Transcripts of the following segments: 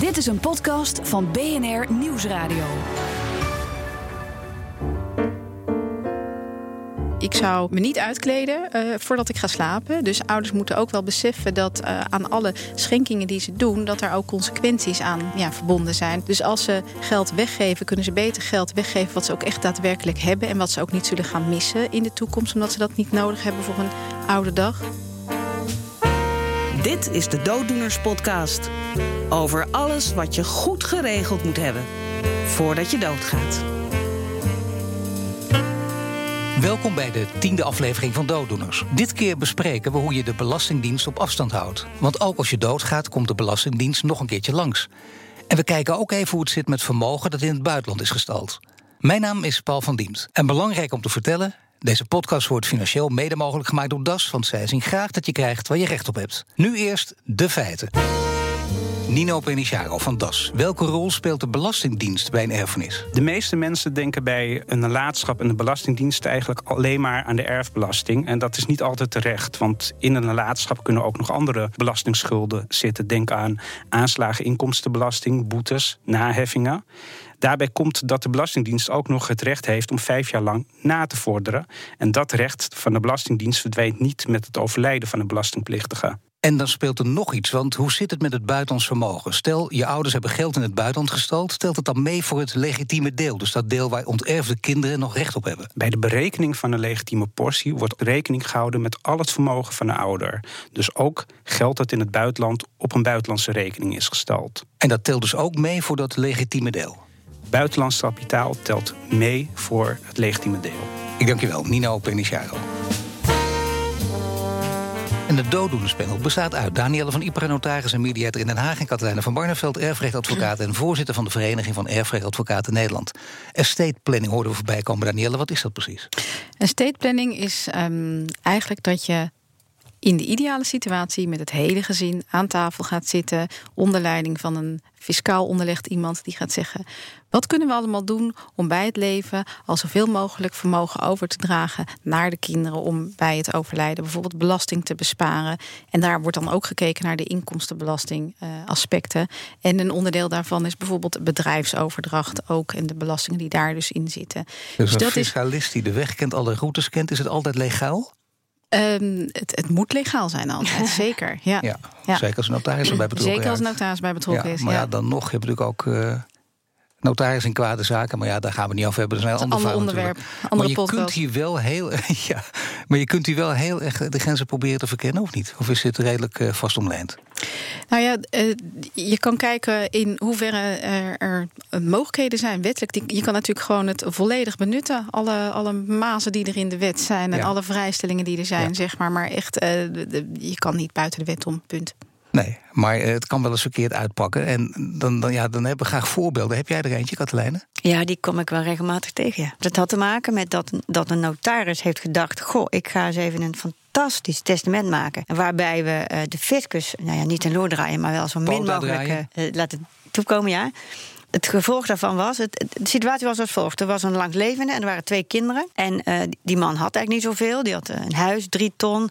Dit is een podcast van BNR Nieuwsradio. Ik zou me niet uitkleden uh, voordat ik ga slapen. Dus ouders moeten ook wel beseffen dat uh, aan alle schenkingen die ze doen, dat er ook consequenties aan ja, verbonden zijn. Dus als ze geld weggeven, kunnen ze beter geld weggeven wat ze ook echt daadwerkelijk hebben en wat ze ook niet zullen gaan missen in de toekomst, omdat ze dat niet nodig hebben voor een oude dag. Dit is de Dooddoeners Podcast. Over alles wat je goed geregeld moet hebben voordat je doodgaat. Welkom bij de tiende aflevering van Dooddoeners. Dit keer bespreken we hoe je de Belastingdienst op afstand houdt. Want ook als je doodgaat, komt de Belastingdienst nog een keertje langs. En we kijken ook even hoe het zit met vermogen dat in het buitenland is gestald. Mijn naam is Paul van Diemt. En belangrijk om te vertellen: deze podcast wordt financieel mede mogelijk gemaakt door DAS, want zij zien graag dat je krijgt waar je recht op hebt. Nu eerst de feiten. Nino Peniciaro van DAS. Welke rol speelt de Belastingdienst bij een erfenis? De meeste mensen denken bij een nalatenschap en de Belastingdienst eigenlijk alleen maar aan de erfbelasting. En dat is niet altijd terecht, want in een nalatenschap kunnen ook nog andere belastingsschulden zitten. Denk aan aanslagen, inkomstenbelasting, boetes, naheffingen. Daarbij komt dat de Belastingdienst ook nog het recht heeft om vijf jaar lang na te vorderen. En dat recht van de Belastingdienst verdwijnt niet met het overlijden van een belastingplichtige. En dan speelt er nog iets, want hoe zit het met het buitenlands vermogen? Stel, je ouders hebben geld in het buitenland gestald. Stelt het dan mee voor het legitieme deel? Dus dat deel waar onterfde kinderen nog recht op hebben? Bij de berekening van een legitieme portie wordt rekening gehouden met al het vermogen van de ouder. Dus ook geld dat in het buitenland op een buitenlandse rekening is gestald. En dat telt dus ook mee voor dat legitieme deel? Buitenlands kapitaal telt mee voor het legitieme deel. Ik dank je wel, Nino Peniciaro. En de dooddoenerspanel bestaat uit Danielle van Iperen, notaris en mediator in Den Haag... en Katelijne van Barneveld, erfrechtadvocaat... en voorzitter van de Vereniging van Erfrechtadvocaten Nederland. Estate planning hoorden we voorbij komen. Danielle, wat is dat precies? Estate planning is um, eigenlijk dat je in de ideale situatie met het hele gezin aan tafel gaat zitten, onder leiding van een fiscaal onderlegd iemand die gaat zeggen: wat kunnen we allemaal doen om bij het leven al zoveel mogelijk vermogen over te dragen naar de kinderen om bij het overlijden bijvoorbeeld belasting te besparen. En daar wordt dan ook gekeken naar de inkomstenbelastingaspecten. en een onderdeel daarvan is bijvoorbeeld bedrijfsoverdracht ook en de belastingen die daar dus in zitten. Dus, dus dat fiscalist die de weg kent, alle routes kent, is het altijd legaal? Um, het, het, moet legaal zijn altijd, zeker. Ja. Ja, ja. Zeker als een notaris erbij betrokken is. Zeker als een notaris bij betrokken ja, is. Maar ja. dan nog, je hebt natuurlijk ook uh, notaris in kwade zaken. Maar ja, daar gaan we niet over hebben. Dat is een ander, onderwerp, andere maar je podcast. kunt hier wel heel, ja, maar je kunt hier wel heel erg de grenzen proberen te verkennen, of niet? Of is dit redelijk uh, vast omlijnd? Nou ja, uh, je kan kijken in hoeverre er, er, mogelijkheden zijn wettelijk. Je kan natuurlijk gewoon het volledig benutten. Alle, alle mazen die er in de wet zijn en ja. alle vrijstellingen die er zijn, ja. zeg maar. Maar echt, uh, de, je kan niet buiten de wet om, punt. Nee, maar het kan wel eens verkeerd uitpakken. En dan, dan, ja, dan hebben we graag voorbeelden. Heb jij er eentje, Katelijne? Ja, die kom ik wel regelmatig tegen. Ja. Dat had te maken met dat, dat een notaris heeft gedacht... goh, ik ga eens even een fantastisch testament maken. Waarbij we uh, de fiscus, nou ja, niet in lood draaien... maar wel zo min mogelijk uh, laten toekomen, ja het gevolg daarvan was, het, de situatie was als volgt. Er was een langlevende en er waren twee kinderen. En uh, die man had eigenlijk niet zoveel. Die had een huis, drie ton,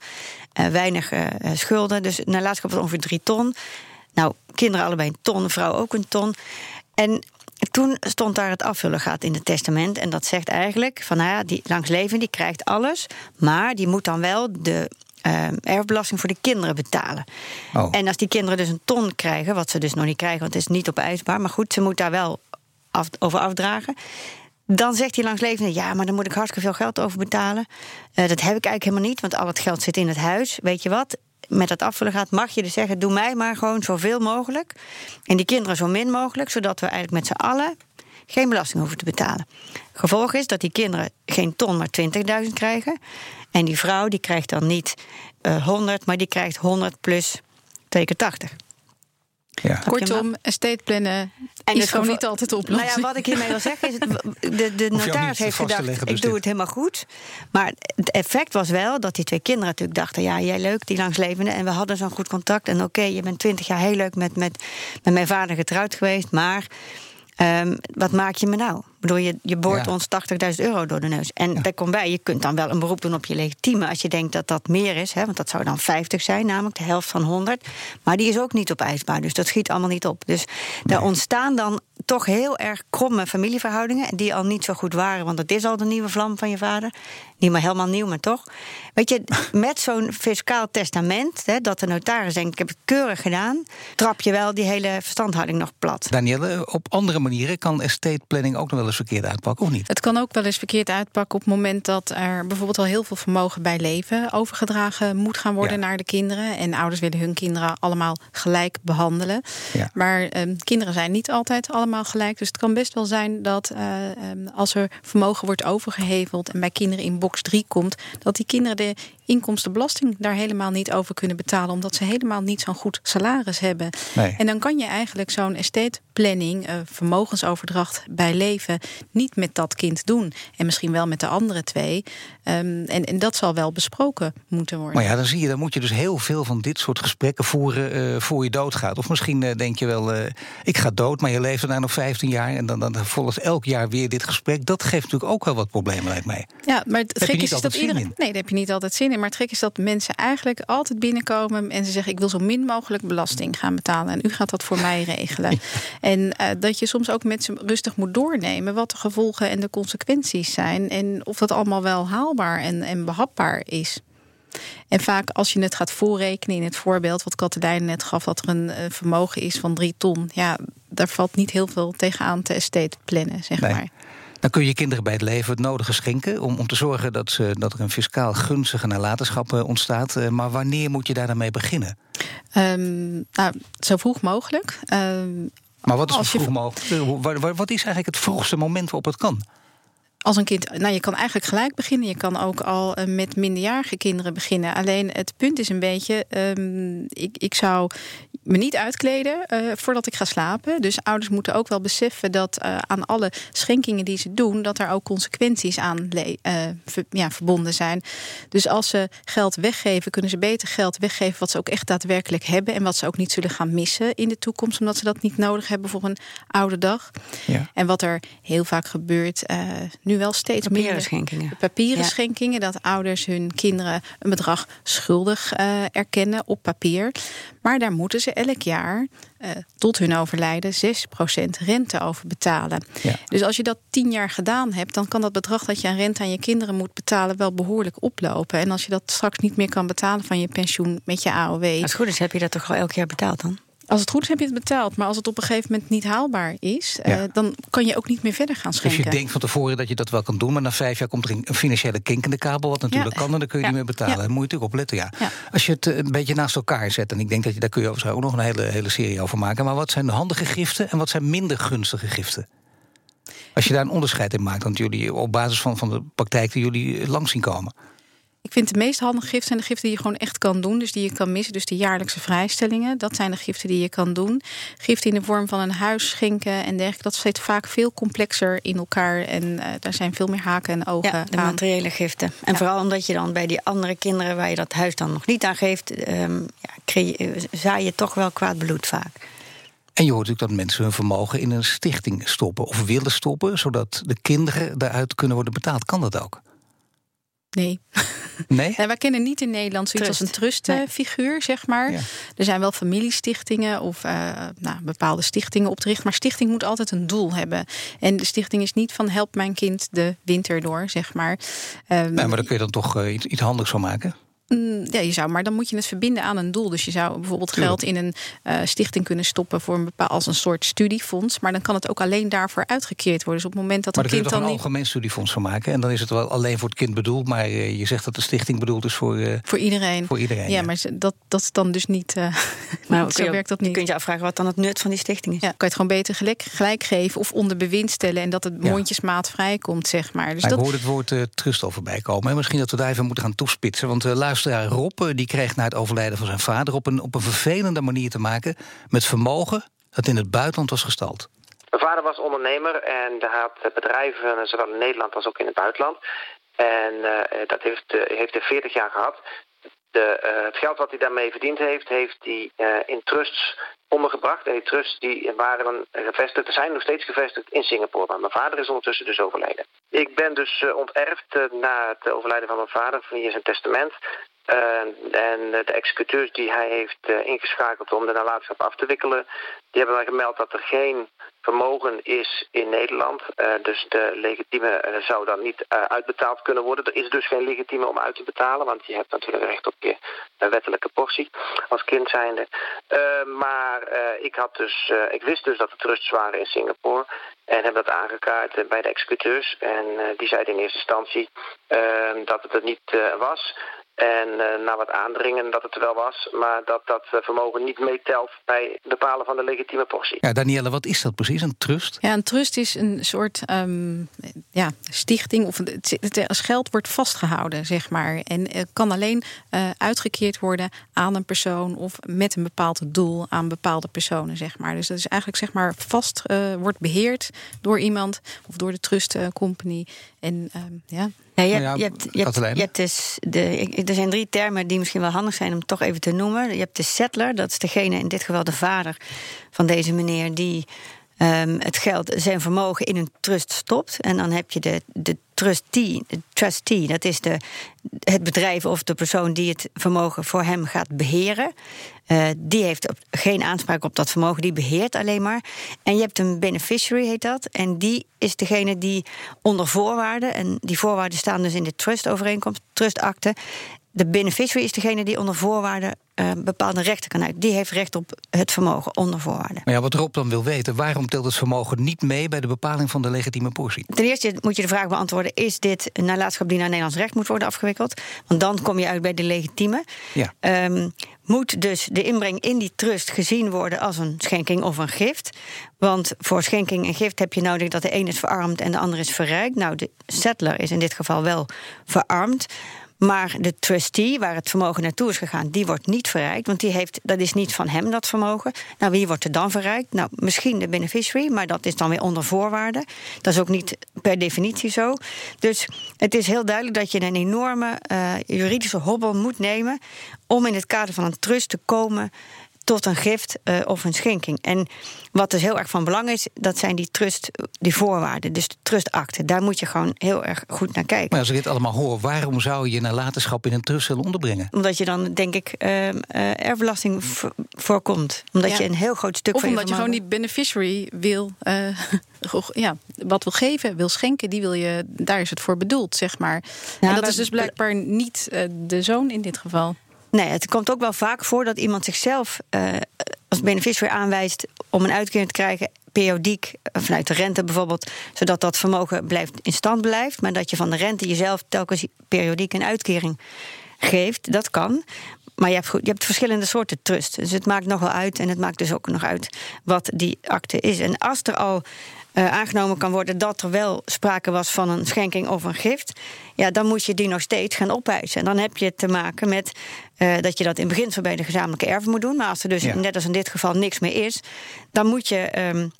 uh, weinig schulden. Dus nalatenschap was ongeveer drie ton. Nou, kinderen allebei een ton, vrouw ook een ton. En toen stond daar het afvullen gaat in het testament. En dat zegt eigenlijk van nou ja, die langslevende die krijgt alles. Maar die moet dan wel de uh, erfbelasting voor de kinderen betalen. Oh. En als die kinderen dus een ton krijgen, wat ze dus nog niet krijgen, want het is niet opeisbaar, maar goed, ze moet daar wel af, over afdragen. Dan zegt die langslevende, ja, maar dan moet ik hartstikke veel geld over betalen. Uh, dat heb ik eigenlijk helemaal niet, want al het geld zit in het huis. Weet je wat? Met dat afvullen gaat, mag je dus zeggen: doe mij maar gewoon zoveel mogelijk. En die kinderen zo min mogelijk, zodat we eigenlijk met z'n allen geen belasting hoeven te betalen. Gevolg is dat die kinderen geen ton, maar 20.000 krijgen. En die vrouw die krijgt dan niet uh, 100, maar die krijgt 100 plus 2 keer 80. Ja. Kortom, estate plannen en is gewoon niet altijd de oplossing. Nou ja, wat ik hiermee wil zeggen is... de, de notaris heeft gedacht, ik dus doe het helemaal goed. Maar het effect was wel dat die twee kinderen natuurlijk dachten... ja, jij leuk, die langslevende, en we hadden zo'n goed contact... en oké, okay, je bent twintig jaar heel leuk met, met, met mijn vader getrouwd geweest... maar um, wat maak je me nou? Ik bedoel, je, je boort Ja. ons 80.000 euro door de neus. En daar komt bij, je kunt dan wel een beroep doen op je legitieme... als je denkt dat dat meer is, hè, want dat zou dan 50 zijn... namelijk de helft van 100. Maar die is ook niet opeisbaar, dus dat schiet allemaal niet op. Dus daar ontstaan dan toch heel erg kromme familieverhoudingen... die al niet zo goed waren, want dat is al de nieuwe vlam van je vader. Niet maar helemaal nieuw, maar toch. Weet je, met zo'n fiscaal testament... Hè, dat de notaris denkt, ik heb het keurig gedaan... trap je wel die hele verstandhouding nog plat. Danielle, op andere manieren kan estate planning ook nog wel eens verkeerd uitpakken, of niet? Het kan ook wel eens verkeerd uitpakken op het moment dat er bijvoorbeeld al heel veel vermogen bij leven overgedragen moet gaan worden Ja. naar de kinderen. En ouders willen hun kinderen allemaal gelijk behandelen. Ja. Maar ehm, kinderen zijn niet altijd allemaal gelijk. Dus het kan best wel zijn dat eh, ehm, als er vermogen wordt overgeheveld en bij kinderen in box 3 komt, dat die kinderen de inkomstenbelasting daar helemaal niet over kunnen betalen, omdat ze helemaal niet zo'n goed salaris hebben. Nee. En dan kan je eigenlijk zo'n estate planning, eh, vermogensoverdracht bij leven, niet met dat kind doen. En misschien wel met de andere twee. Ehm, en, en dat zal wel besproken moeten worden. Maar ja, dan zie je, dan moet je dus heel veel van dit soort gesprekken voeren eh, voor je doodgaat. Of misschien eh, denk je wel, ik ga dood, maar je leeft daarna nog 15 jaar en dan, dan volgt elk jaar weer dit gesprek. Dat geeft natuurlijk ook wel wat problemen, lijkt mij. Ja, maar het je gek niet is, dat iedereen. in. Nee, daar heb je niet altijd zin in. Maar het gek is dat mensen eigenlijk altijd binnenkomen en ze zeggen: Ik wil zo min mogelijk belasting gaan betalen. En u gaat dat voor mij regelen. En eh, dat je soms ook met ze rustig moet doornemen wat de gevolgen en de consequenties zijn. En of dat allemaal wel haalbaar en, en behapbaar is. En vaak als je het gaat voorrekenen in het voorbeeld wat Katelijn net gaf, dat er een eh, vermogen is van drie ton. Ja, daar valt niet heel veel tegenaan te estate plannen, zeg Nee. maar. Dan kun je kinderen bij het leven het nodige schenken om, om te zorgen dat, ze, dat er een fiscaal gunstige nalatenschap eh, ontstaat. Eh, Maar wanneer moet je daar dan mee beginnen? Ehm, nou, zo vroeg mogelijk. Ehm, Maar wat is je vroeg mogelijk? Eh, Wat is eigenlijk het vroegste moment waarop het kan? als een kind, nou, je kan eigenlijk gelijk beginnen. Je kan ook al met minderjarige kinderen beginnen. Alleen het punt is een beetje, ehm, ik, ik zou me niet uitkleden eh, voordat ik ga slapen. Dus ouders moeten ook wel beseffen dat eh, aan alle schenkingen die ze doen, dat er ook consequenties aan le- eh, ver- ja, verbonden zijn. Dus als ze geld weggeven, kunnen ze beter geld weggeven wat ze ook echt daadwerkelijk hebben en wat ze ook niet zullen gaan missen in de toekomst, omdat ze dat niet nodig hebben voor een oude dag. Ja. En wat er heel vaak gebeurt, eh, nu wel steeds Papieren minder. schenkingen. Papieren Ja. schenkingen, dat ouders hun kinderen een bedrag schuldig eh, erkennen op papier. Maar daar moeten ze elk jaar eh, tot hun overlijden 6% rente over betalen. Ja. Dus als je dat tien jaar gedaan hebt, dan kan dat bedrag dat je aan rente aan je kinderen moet betalen wel behoorlijk oplopen. En als je dat straks niet meer kan betalen van je pensioen met je AOW. Als het goed is, heb je dat toch al elk jaar betaald dan? Als het goed is, heb je het betaald. Maar als het op een gegeven moment niet haalbaar is, Ja. eh, dan kan je ook niet meer verder gaan Dus schenken. je denkt van tevoren dat je dat wel kan doen, maar na vijf jaar komt er een financiële kink in de kabel, wat natuurlijk Ja. kan, en dan kun je Ja. niet meer betalen. Daar moet je natuurlijk op letten, ja. Als je het eh, een beetje naast elkaar zet, en ik denk dat je daar kun je overigens ook nog een hele, hele serie over maken, maar wat zijn de handige giften en wat zijn minder gunstige giften? Als je daar een onderscheid in maakt, want jullie op basis van, van de praktijk die jullie langs zien komen. Ik vind de meest handige giften zijn de giften die je gewoon echt kan doen. Dus die je kan missen. Dus de jaarlijkse vrijstellingen. Dat zijn de giften die je kan doen. Giften in de vorm van een huis schenken en dergelijke. Dat zit vaak veel complexer in elkaar. En eh, daar zijn veel meer haken en ogen Ja, de aan. materiële giften. En vooral omdat je dan bij die andere kinderen waar je dat huis dan nog niet aan geeft, ehm, ja, creë- eh, zaai je toch wel kwaad bloed vaak. En je hoort natuurlijk dat mensen hun vermogen in een stichting stoppen of willen stoppen, zodat de kinderen daaruit kunnen worden betaald. Kan dat ook? Nee. Nee? Nee, wij kennen niet in Nederland zoiets Trust. als een trustfiguur, zeg maar. Ja. Er zijn wel familiestichtingen of eh, nou, bepaalde stichtingen op te richten. Maar stichting moet altijd een doel hebben. En de stichting is niet van help mijn kind de winter door, zeg maar. Ehm, Nee, maar daar kun je dan toch eh, iets, iets handigs van maken. Mm, Ja, je zou, maar dan moet je het verbinden aan een doel. Dus je zou bijvoorbeeld geld in een eh, stichting kunnen stoppen voor een bepaald als een soort studiefonds. Maar dan kan het ook alleen daarvoor uitgekeerd worden. Dus op het moment dat Maar een daar kun je kind toch een dan niet algemeen studiefonds van maken. En dan is het wel alleen voor het kind bedoeld. Maar eh, je zegt dat de stichting bedoeld is voor, eh, voor iedereen. voor iedereen. ja, maar dat, dat is dan dus niet. eh, Maar zo werkt dat Je niet. kunt je afvragen wat dan het nut van die stichting is. Ja, kan je het gewoon beter gelijk, gelijk geven of onder bewind stellen en dat het Ja. mondjesmaat vrijkomt, zeg maar. Dus Maar ik dat, hoorde het woord eh, trust al voorbij komen. En misschien dat we daar even moeten gaan toespitsen. Want uh, luisteraar Rob eh, die kreeg na het overlijden van zijn vader... op een, op een vervelende manier te maken met vermogen dat in het buitenland was gestald. Mijn vader was ondernemer en hij had bedrijven zowel in Nederland als ook in het buitenland. En eh, dat heeft, eh, heeft hij 40 jaar gehad. de, het geld wat hij daarmee verdiend heeft, heeft hij in trusts ondergebracht. En die trusts die waren gevestigd, zijn nog steeds gevestigd in Singapore. Maar mijn vader is ondertussen dus overleden. Ik ben dus onterfd na het overlijden van mijn vader via zijn testament. En de executeurs die hij heeft ingeschakeld om de nalatenschap af te wikkelen, die hebben mij gemeld dat er geen vermogen is in Nederland. Uh, dus de legitieme zou dan niet uitbetaald kunnen worden. Er is dus geen legitieme om uit te betalen, want je hebt natuurlijk recht op je wettelijke portie als kind zijnde. maar ik, had dus, ik wist dus dat er trusts waren in Singapore en heb dat aangekaart bij de executeurs. En die zeiden in eerste instantie dat het er niet was. En uh, na wat aandringen dat het er wel was, maar dat dat eh, vermogen niet meetelt bij het bepalen van de legitieme portie. Ja, Danielle, wat is dat precies, een trust? Ja, een trust is een soort um, ja, stichting, of het, het, als geld wordt vastgehouden, zeg maar. En kan alleen uh, uitgekeerd worden aan een persoon of met een bepaald doel aan bepaalde personen, zeg maar. Dus dat is eigenlijk zeg maar vast, uh, wordt beheerd door iemand of door de trust company. En um, ja, ja, je, hebt, je, hebt, je, hebt, je hebt dus de, er zijn drie termen die misschien wel handig zijn om toch even te noemen. Je hebt de settler, dat is degene, in dit geval de vader van deze meneer, die um, het geld, zijn vermogen in een trust stopt. En dan heb je de, de trustee, trustee, dat is de, het bedrijf of de persoon die het vermogen voor hem gaat beheren. Uh, die heeft geen aanspraak op dat vermogen, die beheert alleen maar. En je hebt een beneficiary, heet dat. En die is degene die onder voorwaarden, en die voorwaarden staan dus in de trustovereenkomst, trustakte. De beneficiary is degene die onder voorwaarden uh, bepaalde rechten kan uit. Die heeft recht op het vermogen onder voorwaarden. Maar ja, wat Rob dan wil weten, waarom telt het vermogen niet mee bij de bepaling van de legitieme portie? Ten eerste moet je de vraag beantwoorden: is dit een nalatenschap die naar Nederlands recht moet worden afgewikkeld? Want dan kom je uit bij de legitieme. Ja. Um, moet dus de inbreng in die trust gezien worden als een schenking of een gift. Want voor schenking en gift heb je nodig dat de een is verarmd en de ander is verrijkt. Nou, de settler is in dit geval wel verarmd. Maar de trustee, waar het vermogen naartoe is gegaan, die wordt niet verrijkt. Want die heeft, dat is niet van hem, dat vermogen. Nou, wie wordt er dan verrijkt? Nou, misschien de beneficiary, maar dat is dan weer onder voorwaarden. Dat is ook niet per definitie zo. Dus het is heel duidelijk dat je een enorme uh, juridische hobbel moet nemen om in het kader van een trust te komen tot een gift uh, of een schenking. En wat dus heel erg van belang is, dat zijn die trust, die voorwaarden, dus de trustakte. Daar moet je gewoon heel erg goed naar kijken. Maar als ik dit allemaal hoor, waarom zou je nalatenschap in een trust willen onderbrengen? Omdat je dan, denk ik, uh, uh, erfbelasting voorkomt. Omdat ja. je een heel groot stuk of van omdat je, gewoon die beneficiary wil, ja, wat wil geven, wil schenken, die wil je, daar is het voor bedoeld, zeg maar. Ja, en dat is dus blijkbaar niet de zoon in dit geval. Nee, het komt ook wel vaak voor dat iemand zichzelf uh, als beneficiary aanwijst om een uitkering te krijgen, periodiek, eh, vanuit de rente bijvoorbeeld, zodat dat vermogen blijft in stand blijft, maar dat je van de rente jezelf telkens periodiek een uitkering geeft. Dat kan. Maar je hebt, je hebt verschillende soorten trust. Dus het maakt nog wel uit. En het maakt dus ook nog uit wat die akte is. En als er al uh, aangenomen kan worden dat er wel sprake was van een schenking of een gift, ja, dan moet je die nog steeds gaan opeisen. En dan heb je te maken met uh, dat je dat in beginsel bij de gezamenlijke erven moet doen. Maar als er dus, ja. net als in dit geval, niks meer is, dan moet je um,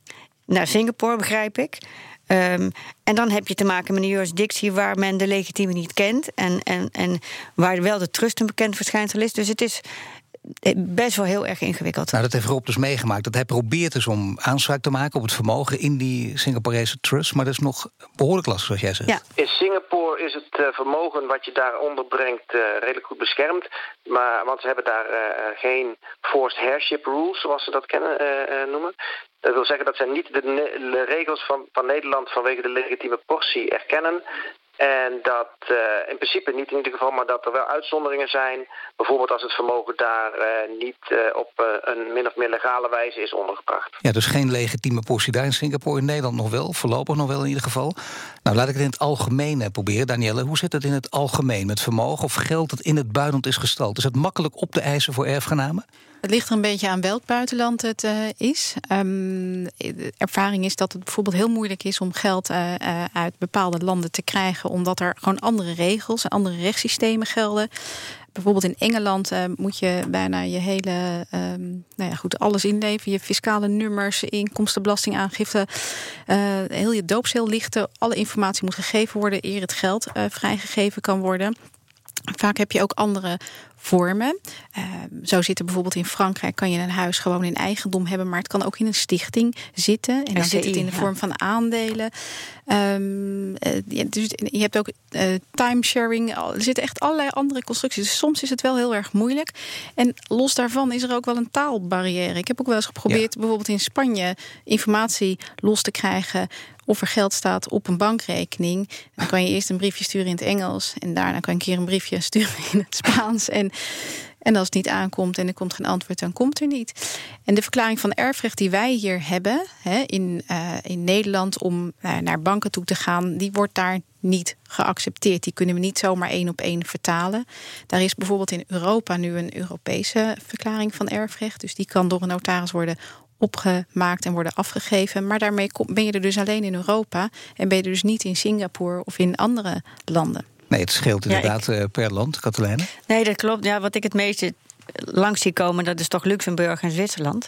naar Singapore, begrijp ik. Um, en dan heb je te maken met een jurisdictie waar men de legitieme niet kent. En, en, en waar wel de trust een bekend verschijnsel is. Dus het is best wel heel erg ingewikkeld. Nou, dat heeft Rob dus meegemaakt. Dat hij probeert dus om aanspraak te maken op het vermogen in die Singaporese trust. Maar dat is nog behoorlijk lastig, zoals jij zegt. Ja. In Singapore is het uh, vermogen wat je daar onderbrengt uh, redelijk goed beschermd. Maar, want ze hebben daar uh, geen forced heirship rules, zoals ze dat kennen, noemen. Dat wil zeggen dat zij niet de, de regels van, van Nederland vanwege de legitieme portie erkennen. En dat uh, in principe niet in ieder geval, maar dat er wel uitzonderingen zijn. Bijvoorbeeld als het vermogen daar uh, niet uh, op een min of meer legale wijze is ondergebracht. Ja, dus geen legitieme portie daar in Singapore. In Nederland nog wel, voorlopig nog wel in ieder geval. Nou, laat ik het in het algemeen proberen. Danielle, hoe zit het in het algemeen met vermogen of geld dat in het buitenland is gestald? Is het makkelijk op te eisen voor erfgenamen? Het ligt er een beetje aan welk buitenland het uh, is. De ervaring is dat het bijvoorbeeld heel moeilijk is om geld uh, uh, uit bepaalde landen te krijgen, omdat er gewoon andere regels en andere rechtssystemen gelden. Bijvoorbeeld in Engeland moet je bijna je hele, um, nou ja, goed, alles inleveren. Je fiscale nummers, inkomstenbelastingaangifte, heel je doopseel lichten. Alle informatie moet gegeven worden eer het geld vrijgegeven kan worden. Vaak heb je ook andere vormen. Uh, zo zit er bijvoorbeeld in Frankrijk kan je een huis gewoon in eigendom hebben, maar het kan ook in een stichting zitten. En dan zit het in de vorm van aandelen. Um, dus je hebt ook uh, timesharing. Er zitten echt allerlei andere constructies. Dus soms is het wel heel erg moeilijk. En los daarvan is er ook wel een taalbarrière. Ik heb ook wel eens geprobeerd, bijvoorbeeld in Spanje, informatie los te krijgen of er geld staat op een bankrekening. Dan kan je eerst een briefje sturen in het Engels. En daarna kan een keer een briefje sturen in het Spaans. En, en als het niet aankomt en er komt geen antwoord, dan komt er niet. En de verklaring van erfrecht die wij hier hebben hè, in, uh, in Nederland om uh, naar banken toe te gaan, die wordt daar niet geaccepteerd. Die kunnen we niet zomaar één op één vertalen. Daar is bijvoorbeeld in Europa nu een Europese verklaring van erfrecht. Dus die kan door een notaris worden opgemaakt en worden afgegeven. Maar daarmee ben je er dus alleen in Europa en ben je er dus niet in Singapore of in andere landen. Nee, het scheelt inderdaad ja, ik... Eh, per land, Katelijne. Nee, dat klopt. Ja, wat ik het meeste langs zie komen, dat is toch Luxemburg en Zwitserland.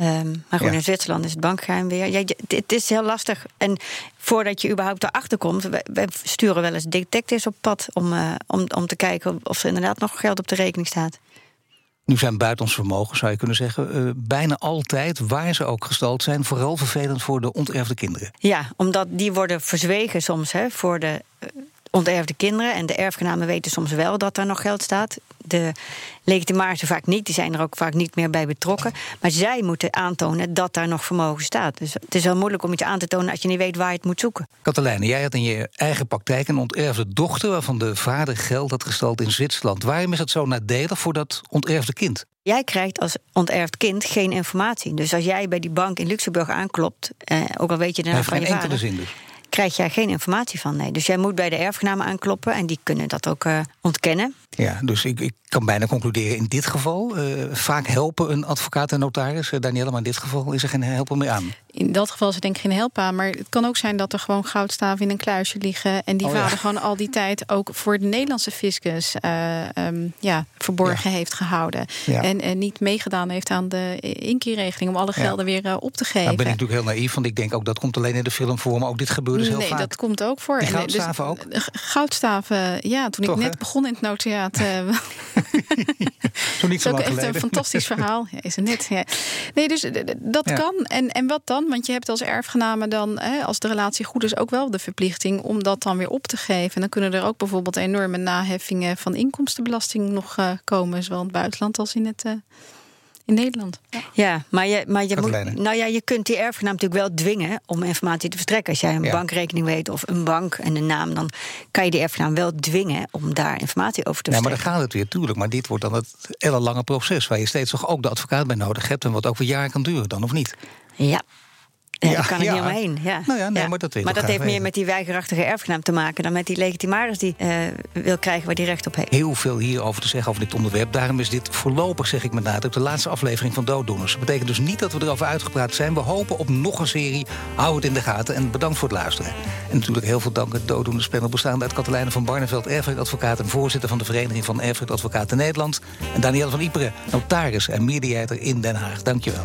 Um, maar goed, ja. in Zwitserland is het bankgeheim weer. Ja, het is heel lastig. En voordat je überhaupt erachter komt, wij, sturen wel eens detectives op pad om, uh, om, om te kijken of er inderdaad nog geld op de rekening staat. Nu zijn buitenlands vermogen, zou je kunnen zeggen, uh, bijna altijd, waar ze ook gestald zijn, vooral vervelend voor de onterfde kinderen. Ja, omdat die worden verzwegen soms hè, voor de uh, onterfde kinderen. En de erfgenamen weten soms wel dat daar nog geld staat. De legitimarissen vaak niet, die zijn er ook vaak niet meer bij betrokken. Maar zij moeten aantonen dat daar nog vermogen staat. Dus het is wel moeilijk om iets aan te tonen als je niet weet waar je het moet zoeken. Katelijne, jij had in je eigen praktijk een onterfde dochter... waarvan de vader geld had gestald in Zwitserland. Waarom is dat zo nadelig voor dat onterfde kind? Jij krijgt als onterfd kind geen informatie. Dus als jij bij die bank in Luxemburg aanklopt... Eh, ook al weet je naam van je vader... enkele zin dus krijg jij geen informatie van. Nee. Dus jij moet bij de erfgenamen aankloppen en die kunnen dat ook uh, ontkennen. Ja, dus ik, ik kan bijna concluderen in dit geval. Uh, vaak helpen een advocaat en notaris. Uh, Danielle, maar in dit geval is er geen helpen meer aan. In dat geval is er denk ik geen help aan. Maar het kan ook zijn dat er gewoon goudstaven in een kluisje liggen. En die oh, vader ja. gewoon al die tijd ook voor de Nederlandse fiscus uh, um, ja, verborgen ja. heeft gehouden. Ja. En, en niet meegedaan heeft aan de inkierregeling om alle gelden weer op te geven. Nou ben ik natuurlijk heel naïef, want ik denk ook dat komt alleen in de film voor. Maar ook dit gebeurt dus heel nee, vaak. dat komt ook voor. Goudstaven en, dus, ook? Goudstaven, ja. Toen Toch, ik net hè? begon in het notariaat... Zo niet zo dat is lang echt een fantastisch verhaal. Ja, is het net. Ja. Nee, dus dat ja. kan. En, en wat dan? Want je hebt als erfgename dan, hè, als de relatie goed is, ook wel de verplichting om dat dan weer op te geven. En dan kunnen er ook bijvoorbeeld enorme naheffingen van inkomstenbelasting nog uh, komen, zowel in het buitenland als in het. Uh, in Nederland. Ja, ja maar, je, maar je, moet, nou ja, je kunt die erfgenaam natuurlijk wel dwingen om informatie te verstrekken. Als jij een ja. bankrekening weet of een bank en een naam, dan kan je die erfgenaam wel dwingen om daar informatie over te ja, verstrekken. Maar dan gaat het weer, tuurlijk. Maar dit wordt dan het hele lange proces waar je steeds toch ook de advocaat bij nodig hebt en wat ook weer jaren kan duren, dan of niet? Ja, ja, daar kan ik ja. niet omheen. Ja. Nou ja, nee, maar dat, weet maar dat heeft meer met die weigerachtige erfgenaam te maken dan met die legitimaris die uh, wil krijgen waar die recht op heeft. Heel veel hierover te zeggen over dit onderwerp. Daarom is dit voorlopig, zeg ik met nadruk, de laatste aflevering van Dooddoeners. Dat betekent dus niet dat we erover uitgepraat zijn. We hopen op nog een serie. Hou het in de gaten en bedankt voor het luisteren. En natuurlijk heel veel dank het Dooddoenerspanel bestaande uit Katelijne van Barneveld, erfrechtadvocaat en voorzitter van de Vereniging van Erfrechtadvocaten Nederland. En Danielle van Iperen, notaris en mediator in Den Haag. Dankjewel.